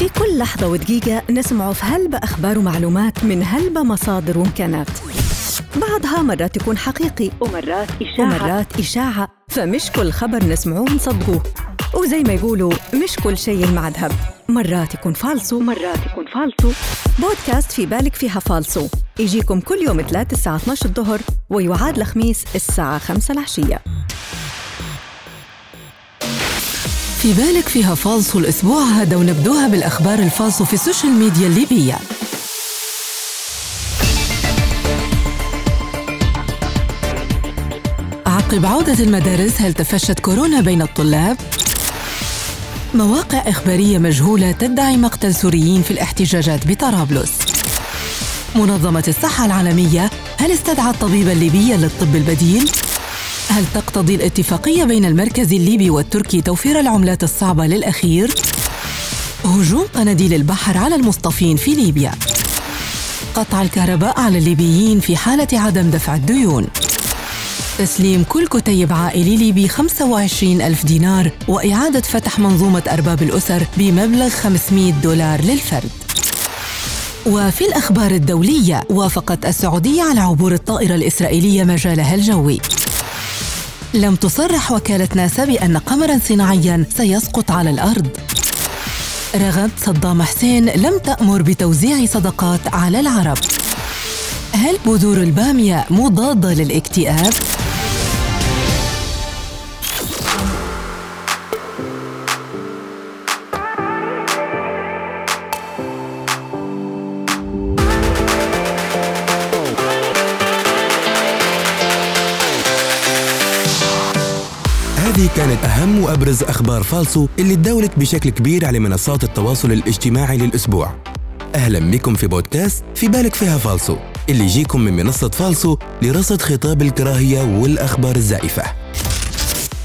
في كل لحظة ودقيقة نسمع في هلبة أخبار ومعلومات من هلبة مصادر وإمكانات. بعضها مرات يكون حقيقي ومرات إشاعة. ومرات إشاعة. فمش كل خبر نسمعوه نصدقوه وزي ما يقولوا مش كل شيء المعذب مرات يكون فالصو. ومرات يكون فالصو. بودكاست في بالك فيها فالصو. يجيكم كل يوم ثلاث الساعة 12 الظهر ويعاد الخميس الساعة 5 العشية. في بالك فيها فالصو الأسبوع هذا ونبدوها بالأخبار الفالصو في السوشيال ميديا الليبية عقب عودة المدارس هل تفشت كورونا بين الطلاب؟ مواقع إخبارية مجهولة تدعي مقتل سوريين في الاحتجاجات بطرابلس منظمة الصحة العالمية هل استدعت الطبيب الليبي للطب البديل؟ هل تقتضي الاتفاقية بين المركز الليبي والتركي توفير العملات الصعبة للأخير؟ هجوم قناديل البحر على المصطفين في ليبيا. قطع الكهرباء على الليبيين في حالة عدم دفع الديون. تسليم كل كتيب عائلي ليبي 25 ألف دينار وإعادة فتح منظومة أرباب الأسر بمبلغ 500 دولار للفرد. وفي الأخبار الدولية وافقت السعودية على عبور الطائرة الإسرائيلية مجالها الجوي. لم تصرح وكالة ناسا بأن قمرا صناعيا سيسقط على الأرض رغد صدام حسين لم تأمر بتوزيع صدقات على العرب هل بذور البامية مضادة للاكتئاب؟ هذه كانت أهم وأبرز أخبار فالصو اللي تداولت بشكل كبير على منصات التواصل الاجتماعي للأسبوع. أهلا بكم في بودكاست في بالك فيها فالصو اللي يجيكم من منصة فالصو لرصد خطاب الكراهية والأخبار الزائفة.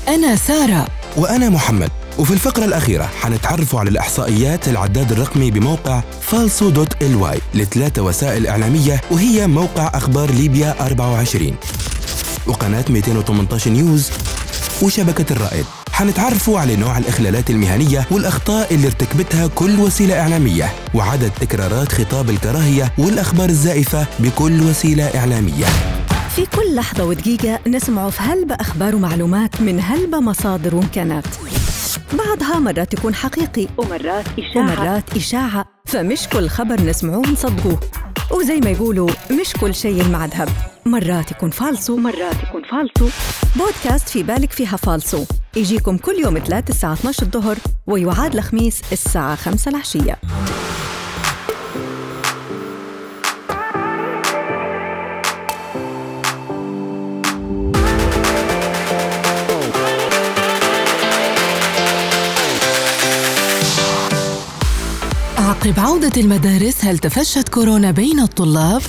أنا سارة. وأنا محمد. وفي الفقرة الأخيرة حنتعرفوا على الإحصائيات العداد الرقمي بموقع فالصو dot ly لثلاثة وسائل إعلامية وهي موقع أخبار ليبيا 24 وقناة 218 نيوز وشبكة الرائد. حنتعرفوا على نوع الإخلالات المهنية والأخطاء اللي ارتكبتها كل وسيلة إعلامية وعدد تكرارات خطاب الكراهية والأخبار الزائفة بكل وسيلة إعلامية. في كل لحظة ودقيقة نسمع في هلبة أخبار ومعلومات من هلبة مصادر وإمكانات. بعضها مرات يكون حقيقي ومرات إشاعة. ومرات إشاعة. فمش كل خبر نسمعوه نصدقوه وزي ما يقولوا مش كل شيء المعذب مرات يكون فالصو ومرات يكون فالصو بودكاست في بالك فيها فالصو يجيكم كل يوم ثلاث الساعة 12 الظهر ويعاد الخميس الساعة 5 العشية. عقب عودة المدارس هل تفشت كورونا بين الطلاب؟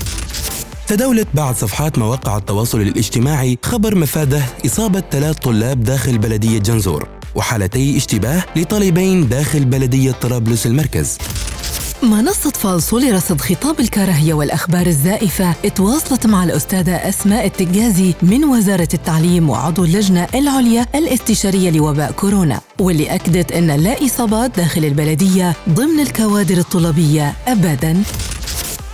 تداولت بعض صفحات مواقع التواصل الاجتماعي خبر مفاده إصابة ثلاث طلاب داخل بلدية جنزور وحالتي اشتباه لطالبين داخل بلدية طرابلس المركز. منصة فالصو لرصد خطاب الكراهية والأخبار الزائفة اتواصلت مع الأستاذة أسماء التجازي من وزارة التعليم وعضو اللجنة العليا الاستشارية لوباء كورونا واللي أكدت أن لا إصابات داخل البلدية ضمن الكوادر الطلابية أبداً.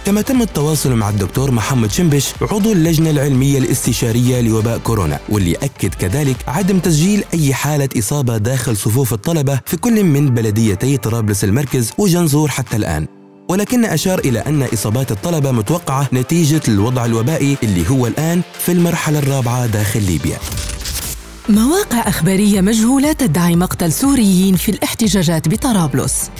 كما تم التواصل مع الدكتور محمد شنبش عضو اللجنة العلمية الاستشارية لوباء كورونا واللي أكد كذلك عدم تسجيل أي حالة إصابة داخل صفوف الطلبة في كل من بلديتي طرابلس المركز وجنزور حتى الآن. ولكن أشار إلى أن إصابات الطلبة متوقعة نتيجة الوضع الوبائي اللي هو الآن في المرحلة الرابعة داخل ليبيا. مواقع أخبارية مجهولة تدعي مقتل سوريين في الاحتجاجات بطرابلس.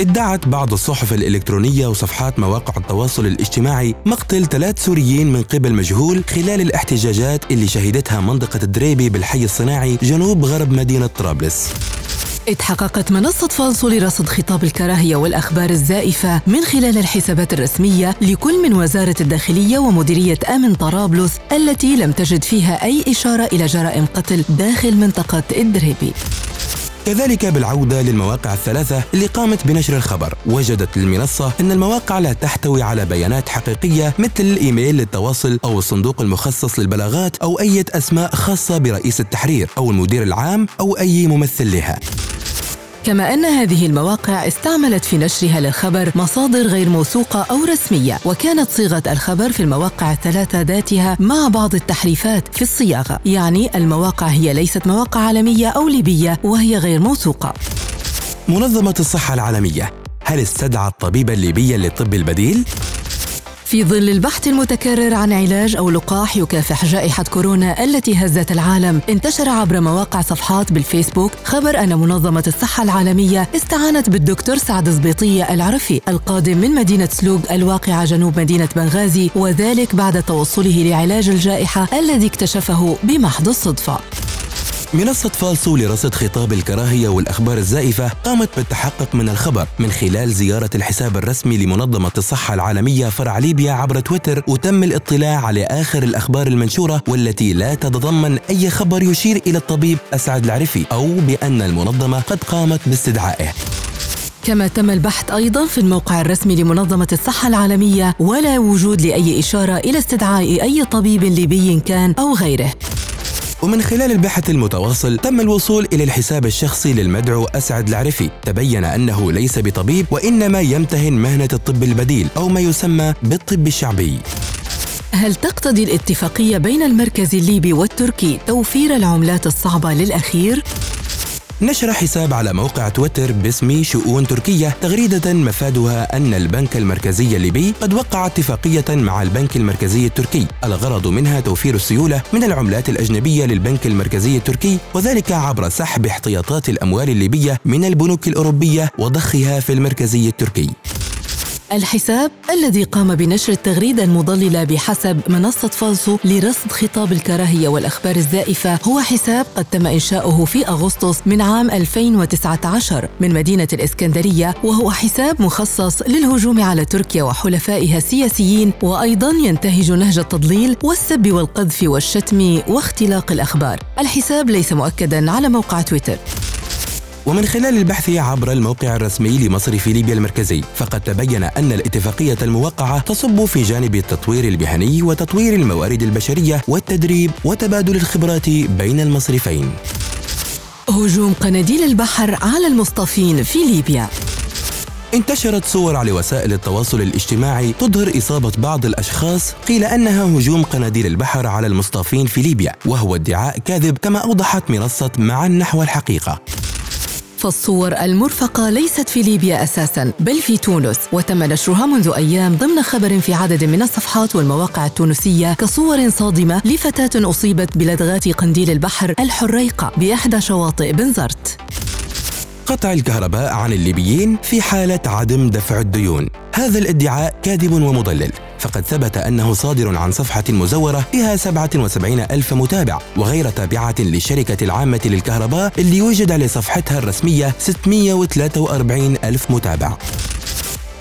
ادعت بعض الصحف الإلكترونية وصفحات مواقع التواصل الاجتماعي مقتل ثلاث سوريين من قبل مجهول خلال الاحتجاجات اللي شهدتها منطقة الدريبي بالحي الصناعي جنوب غرب مدينة طرابلس. اتحققت منصة فالصو لرصد خطاب الكراهية والأخبار الزائفة من خلال الحسابات الرسمية لكل من وزارة الداخلية ومديرية أمن طرابلس التي لم تجد فيها أي إشارة إلى جرائم قتل داخل منطقة الدريبي. كذلك بالعودة للمواقع الثلاثة اللي قامت بنشر الخبر وجدت المنصة أن المواقع لا تحتوي على بيانات حقيقية مثل الإيميل للتواصل أو الصندوق المخصص للبلاغات أو أي أسماء خاصة برئيس التحرير أو المدير العام أو أي ممثل لها. كما أن هذه المواقع استعملت في نشرها للخبر مصادر غير موثوقة أو رسمية وكانت صيغة الخبر في المواقع الثلاثة ذاتها مع بعض التحريفات في الصياغة يعني المواقع هي ليست مواقع عالمية أو ليبية وهي غير موثوقة منظمة الصحة العالمية هل استدعى الطبيب الليبي للطب البديل؟ في ظل البحث المتكرر عن علاج أو لقاح يكافح جائحة كورونا التي هزت العالم انتشر عبر مواقع صفحات بالفيسبوك خبر أن منظمة الصحة العالمية استعانت بالدكتور سعد زبيطيه العرفي القادم من مدينة سلوق الواقعة جنوب مدينة بنغازي وذلك بعد توصله لعلاج الجائحة الذي اكتشفه بمحض الصدفة. منصة فالسو لرصد خطاب الكراهية والأخبار الزائفة قامت بالتحقق من الخبر من خلال زيارة الحساب الرسمي لمنظمة الصحة العالمية فرع ليبيا عبر تويتر وتم الاطلاع على آخر الأخبار المنشورة والتي لا تتضمن أي خبر يشير إلى الطبيب أسعد العرفي أو بأن المنظمة قد قامت باستدعائه. كما تم البحث أيضا في الموقع الرسمي لمنظمة الصحة العالمية ولا وجود لأي إشارة إلى استدعاء أي طبيب ليبي كان أو غيره. ومن خلال البحث المتواصل تم الوصول إلى الحساب الشخصي للمدعو أسعد العرفي تبين أنه ليس بطبيب وإنما يمتهن مهنة الطب البديل أو ما يسمى بالطب الشعبي. هل تقتضي الاتفاقية بين المركز الليبي والتركي توفير العملات الصعبة للأخير؟ نشر حساب على موقع تويتر باسم شؤون تركية تغريدة مفادها أن البنك المركزي الليبي قد وقع اتفاقية مع البنك المركزي التركي. الغرض منها توفير السيولة من العملات الأجنبية للبنك المركزي التركي وذلك عبر سحب احتياطات الأموال الليبية من البنوك الأوروبية وضخها في المركزي التركي. الحساب الذي قام بنشر التغريدة المضللة بحسب منصة فالسو لرصد خطاب الكراهية والأخبار الزائفة هو حساب قد تم إنشاؤه في أغسطس من عام 2019 من مدينة الإسكندرية وهو حساب مخصص للهجوم على تركيا وحلفائها السياسيين وأيضا ينتهج نهج التضليل والسب والقذف والشتم واختلاق الأخبار. الحساب ليس مؤكدا على موقع تويتر. ومن خلال البحث عبر الموقع الرسمي لمصرف ليبيا المركزي فقد تبين أن الاتفاقية الموقعة تصب في جانب التطوير المهني وتطوير الموارد البشرية والتدريب وتبادل الخبرات بين المصرفين. هجوم قناديل البحر على المصطفين في ليبيا. انتشرت صور على وسائل التواصل الاجتماعي تظهر إصابة بعض الأشخاص قيل أنها هجوم قناديل البحر على المصطافين في ليبيا وهو ادعاء كاذب كما أوضحت منصة معا نحو الحقيقة. فالصور المرفقة ليست في ليبيا أساسا بل في تونس. وتم نشرها منذ أيام ضمن خبر في عدد من الصفحات والمواقع التونسية كصور صادمة لفتاة أصيبت بلدغات قنديل البحر الحريقة بإحدى شواطئ بنزرت قطع الكهرباء عن الليبيين في حالة عدم دفع الديون. هذا الادعاء كاذب ومضلل. فقد ثبت أنه صادر عن صفحة مزورة فيها 77 ألف متابع وغير تابعة للشركة العامة للكهرباء اللي يوجد على صفحتها الرسمية 643 ألف متابع.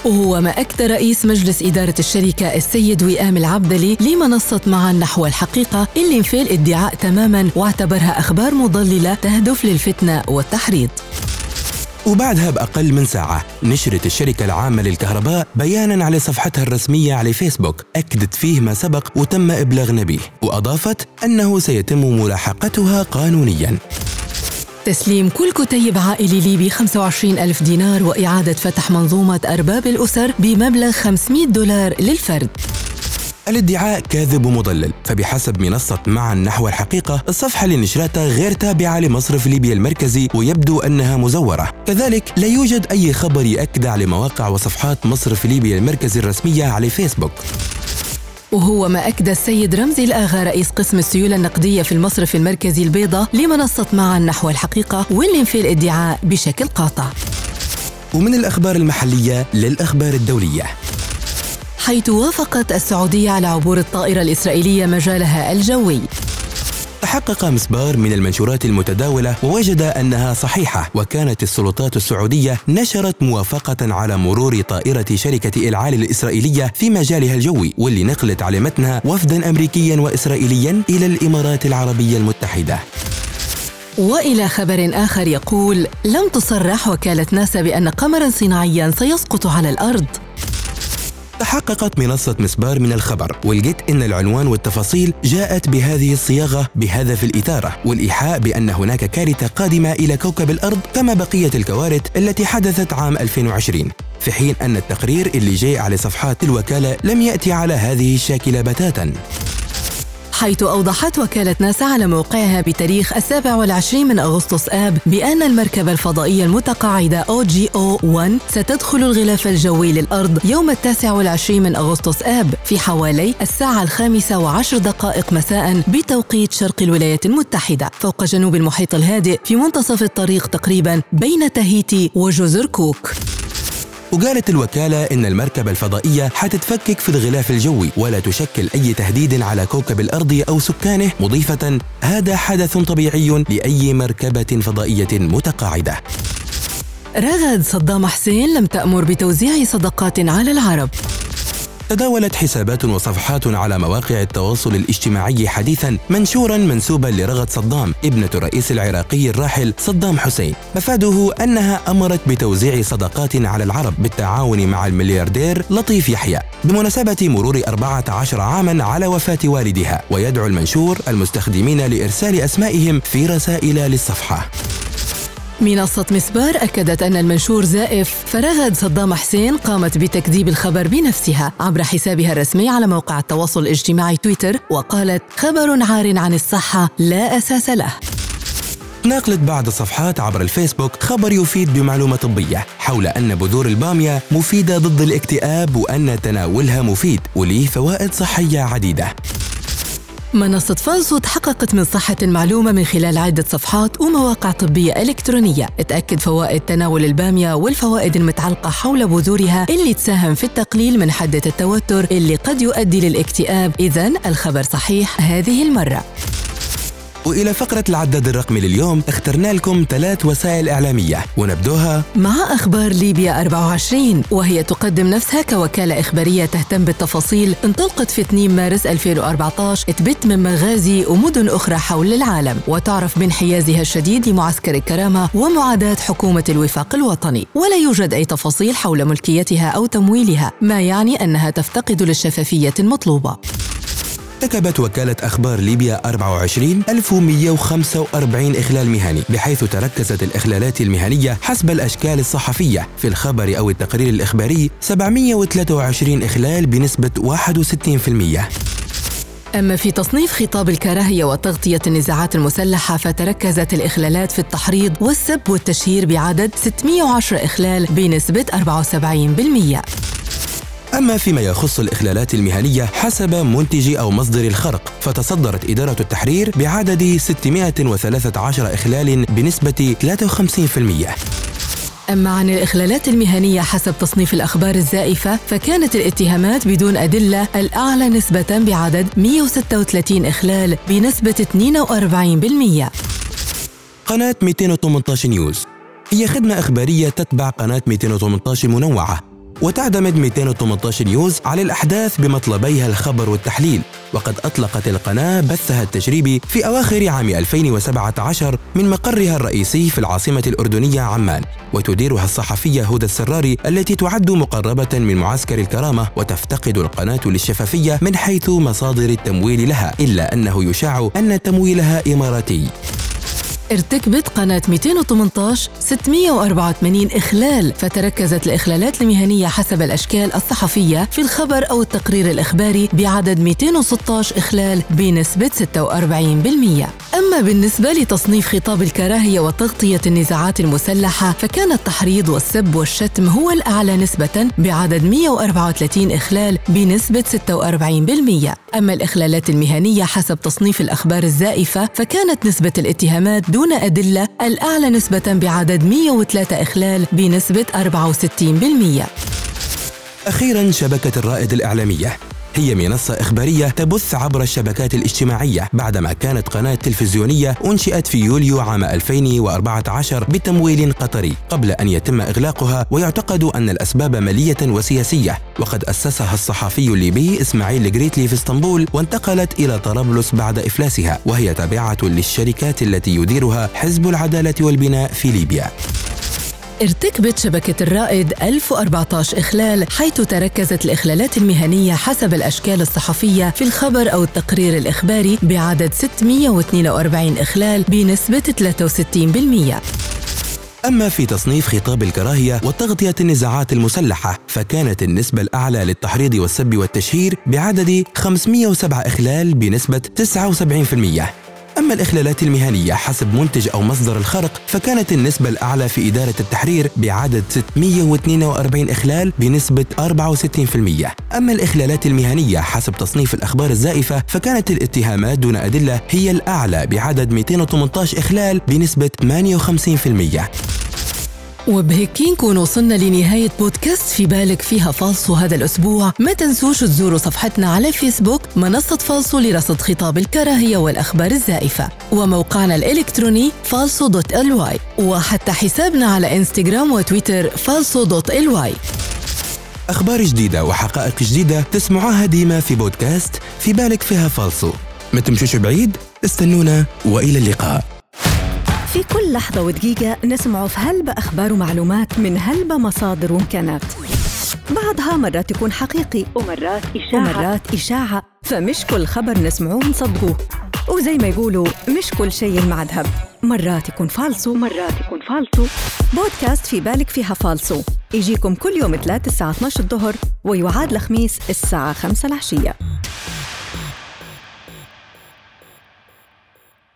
وهو ما أكد رئيس مجلس إدارة الشركة السيد وئام العبدلي لمنصة معا نحو الحقيقة اللي انفى الادعاء تماما واعتبرها أخبار مضللة تهدف للفتنة والتحريض. وبعدها بأقل من ساعة نشرت الشركة العامة للكهرباء بيانا على صفحتها الرسمية على فيسبوك. أكدت فيه ما سبق وتم إبلاغنا به وأضافت أنه سيتم ملاحقتها قانونياً. تسليم كل كتيب عائلي ليبي 25 ألف دينار وإعادة فتح منظومة أرباب الأسر بمبلغ 500 دولار للفرد. الادعاء كاذب ومضلل فبحسب منصة معا نحو الحقيقة الصفحة اللي نشرتها غير تابعة لمصرف ليبيا المركزي ويبدو أنها مزورة. كذلك لا يوجد أي خبر يأكد على مواقع وصفحات مصرف ليبيا المركزي الرسمية على فيسبوك. وهو ما أكد السيد رمزي الآغا رئيس قسم السيولة النقدية في المصرف المركزي البيضاء لمنصة معا نحو الحقيقة واللي انفى الادعاء بشكل قاطع. ومن الأخبار المحلية للأخبار الدولية. حيث وافقت السعودية على عبور الطائرة الإسرائيلية مجالها الجوي. تحقق مسبار من المنشورات المتداولة ووجد أنها صحيحة وكانت السلطات السعودية نشرت موافقة على مرور طائرة شركة إلعال الإسرائيلية في مجالها الجوي واللي نقلت على متنها وفدا أمريكيا وإسرائيليا إلى الإمارات العربية المتحدة. وإلى خبر آخر يقول لم تصرح وكالة ناسا بأن قمرا صناعيا سيسقط على الأرض. تحققت منصة مسبار من الخبر ولقيت أن العنوان والتفاصيل جاءت بهذه الصياغة بهدف الإثارة والإيحاء بأن هناك كارثة قادمة إلى كوكب الأرض كما بقية الكوارث التي حدثت عام 2020 في حين أن التقرير اللي جاء على صفحات الوكالة لم يأتي على هذه الشاكلة بتاتا. حيث أوضحت وكالة ناسا على موقعها بتاريخ السابع والعشرين من أغسطس آب بأن المركبة الفضائية المتقاعدة أو جي أو 1 ستدخل الغلاف الجوي للأرض يوم التاسع والعشرين من أغسطس آب في حوالي الساعة الخامسة وعشر دقائق مساء بتوقيت شرق الولايات المتحدة فوق جنوب المحيط الهادئ في منتصف الطريق تقريبا بين تاهيتي وجزر كوك وقالت الوكالة إن المركبة الفضائية حتتفكك في الغلاف الجوي ولا تشكل أي تهديد على كوكب الأرض أو سكانه مضيفة هذا حدث طبيعي لأي مركبة فضائية متقاعدة. رغد صدام حسين لم تأمر بتوزيع صدقات على العرب. تداولت حسابات وصفحات على مواقع التواصل الاجتماعي حديثا منشورا منسوبا لرغد صدام ابنة الرئيس العراقي الراحل صدام حسين. مفاده أنها أمرت بتوزيع صدقات على العرب بالتعاون مع الملياردير لطيف يحيى. بمناسبة مرور 14 عاما على وفاة والدها ويدعو المنشور المستخدمين لإرسال أسمائهم في رسائل للصفحة. منصة مسبار أكدت أن المنشور زائف فرغد صدام حسين قامت بتكذيب الخبر بنفسها عبر حسابها الرسمي على موقع التواصل الاجتماعي تويتر وقالت خبر عار عن الصحة لا أساس له. ناقلت بعض الصفحات عبر الفيسبوك خبر يفيد بمعلومة طبية حول أن بذور البامية مفيدة ضد الاكتئاب وأن تناولها مفيد وليه فوائد صحية عديدة. منصة فالسو تحققت من صحة المعلومة من خلال عدة صفحات ومواقع طبية إلكترونية. تأكد فوائد تناول البامية والفوائد المتعلقة حول بذورها اللي تساهم في التقليل من حدة التوتر اللي قد يؤدي للاكتئاب. إذا الخبر صحيح هذه المرة. وإلى فقرة العداد الرقمي لليوم اخترنا لكم ثلاث وسائل إعلامية ونبدوها. مع أخبار ليبيا 24 وهي تقدم نفسها كوكالة إخبارية تهتم بالتفاصيل انطلقت في 2 مارس 2014 تبت من مغازي ومدن أخرى حول العالم وتعرف بانحيازها الشديد لمعسكر الكرامة ومعاداة حكومة الوفاق الوطني. ولا يوجد أي تفاصيل حول ملكيتها أو تمويلها ما يعني أنها تفتقد للشفافية المطلوبة. ارتكبت وكالة أخبار ليبيا 24 1145 إخلال مهني بحيث تركزت الإخلالات المهنية حسب الأشكال الصحفية. في الخبر أو التقرير الإخباري 723 إخلال بنسبة 61% أما في تصنيف خطاب الكراهية وتغطية النزاعات المسلحة فتركزت الإخلالات في التحريض والسب والتشهير بعدد 610 إخلال بنسبة 74% أما فيما يخص الإخلالات المهنية حسب منتج أو مصدر الخرق فتصدرت إدارة التحرير بعدد 613 إخلال بنسبة 53% أما عن الإخلالات المهنية حسب تصنيف الأخبار الزائفة فكانت الاتهامات بدون أدلة الأعلى نسبة بعدد 136 إخلال بنسبة 42% قناة 218 نيوز. هي خدمة إخبارية تتبع قناة 218 منوعة. وتعتمد 218 نيوز على الأحداث بمطلبيها الخبر والتحليل. وقد أطلقت القناة بثها التجريبي في أواخر عام 2017 من مقرها الرئيسي في العاصمة الأردنية عمان. وتديرها الصحفية هدى السراري التي تعد مقربة من معسكر الكرامة وتفتقد القناة للشفافية من حيث مصادر التمويل لها إلا أنه يشاع أن تمويلها إماراتي. ارتكبت قناة 218 684 إخلال فتركزت الإخلالات المهنية حسب الأشكال الصحفية في الخبر أو التقرير الإخباري بعدد 216 إخلال بنسبة 46% أما بالنسبة لتصنيف خطاب الكراهية وتغطية النزاعات المسلحة فكان التحريض والسب والشتم هو الأعلى نسبة بعدد 134 إخلال بنسبة 46% أما الإخلالات المهنية حسب تصنيف الأخبار الزائفة فكانت نسبة الاتهامات دون أدلة الأعلى نسبة بعدد 103 إخلال بنسبة 64% أخيرا شبكة الرائد الإعلامية. هي منصة إخبارية تبث عبر الشبكات الاجتماعية بعدما كانت قناة تلفزيونية أنشئت في يوليو عام 2014 بتمويل قطري قبل أن يتم إغلاقها ويعتقد أن الأسباب مالية وسياسية. وقد أسسها الصحفي الليبي إسماعيل الجريتلي في إسطنبول وانتقلت إلى طرابلس بعد إفلاسها وهي تابعة للشركات التي يديرها حزب العدالة والبناء في ليبيا. ارتكبت شبكة الرائد 1014 إخلال حيث تركزت الإخلالات المهنية حسب الأشكال الصحفية في الخبر أو التقرير الإخباري بعدد 642 إخلال بنسبة 63% أما في تصنيف خطاب الكراهية وتغطية النزاعات المسلحة فكانت النسبة الأعلى للتحريض والسب والتشهير بعدد 507 إخلال بنسبة 79% أما الإخلالات المهنية حسب منتج أو مصدر الخرق فكانت النسبة الأعلى في إدارة التحرير بعدد 642 إخلال بنسبة 64% أما الإخلالات المهنية حسب تصنيف الأخبار الزائفة فكانت الاتهامات دون أدلة هي الأعلى بعدد 218 إخلال بنسبة 58% وبهيك نكون وصلنا لنهاية بودكاست في بالك فيها فالصو هذا الأسبوع. ما تنسوش تزوروا صفحتنا على فيسبوك منصة فالصو لرصد خطاب الكراهية والأخبار الزائفة. وموقعنا الإلكتروني فالصو dot ly. وحتى حسابنا على إنستغرام وتويتر فالصو dot ly. أخبار جديدة وحقائق جديدة تسمعوها ديما في بودكاست في بالك فيها فالصو. ما تمشوش بعيد استنونا وإلى اللقاء. في كل لحظة ودقيقة نسمع في هلبة أخبار ومعلومات من هلبة مصادر وإمكانات. بعضها مرات يكون حقيقي ومرات إشاعة. ومرات إشاعة. فمش كل خبر نسمعوه نصدقوه وزي ما يقولوا مش كل شيء مع ذهب مرات يكون فالصو. ومرات يكون فالصو. بودكاست في بالك فيها فالصو. يجيكم كل يوم ثلاث الساعة 12 الظهر ويعاد الخميس الساعة 5 العشية.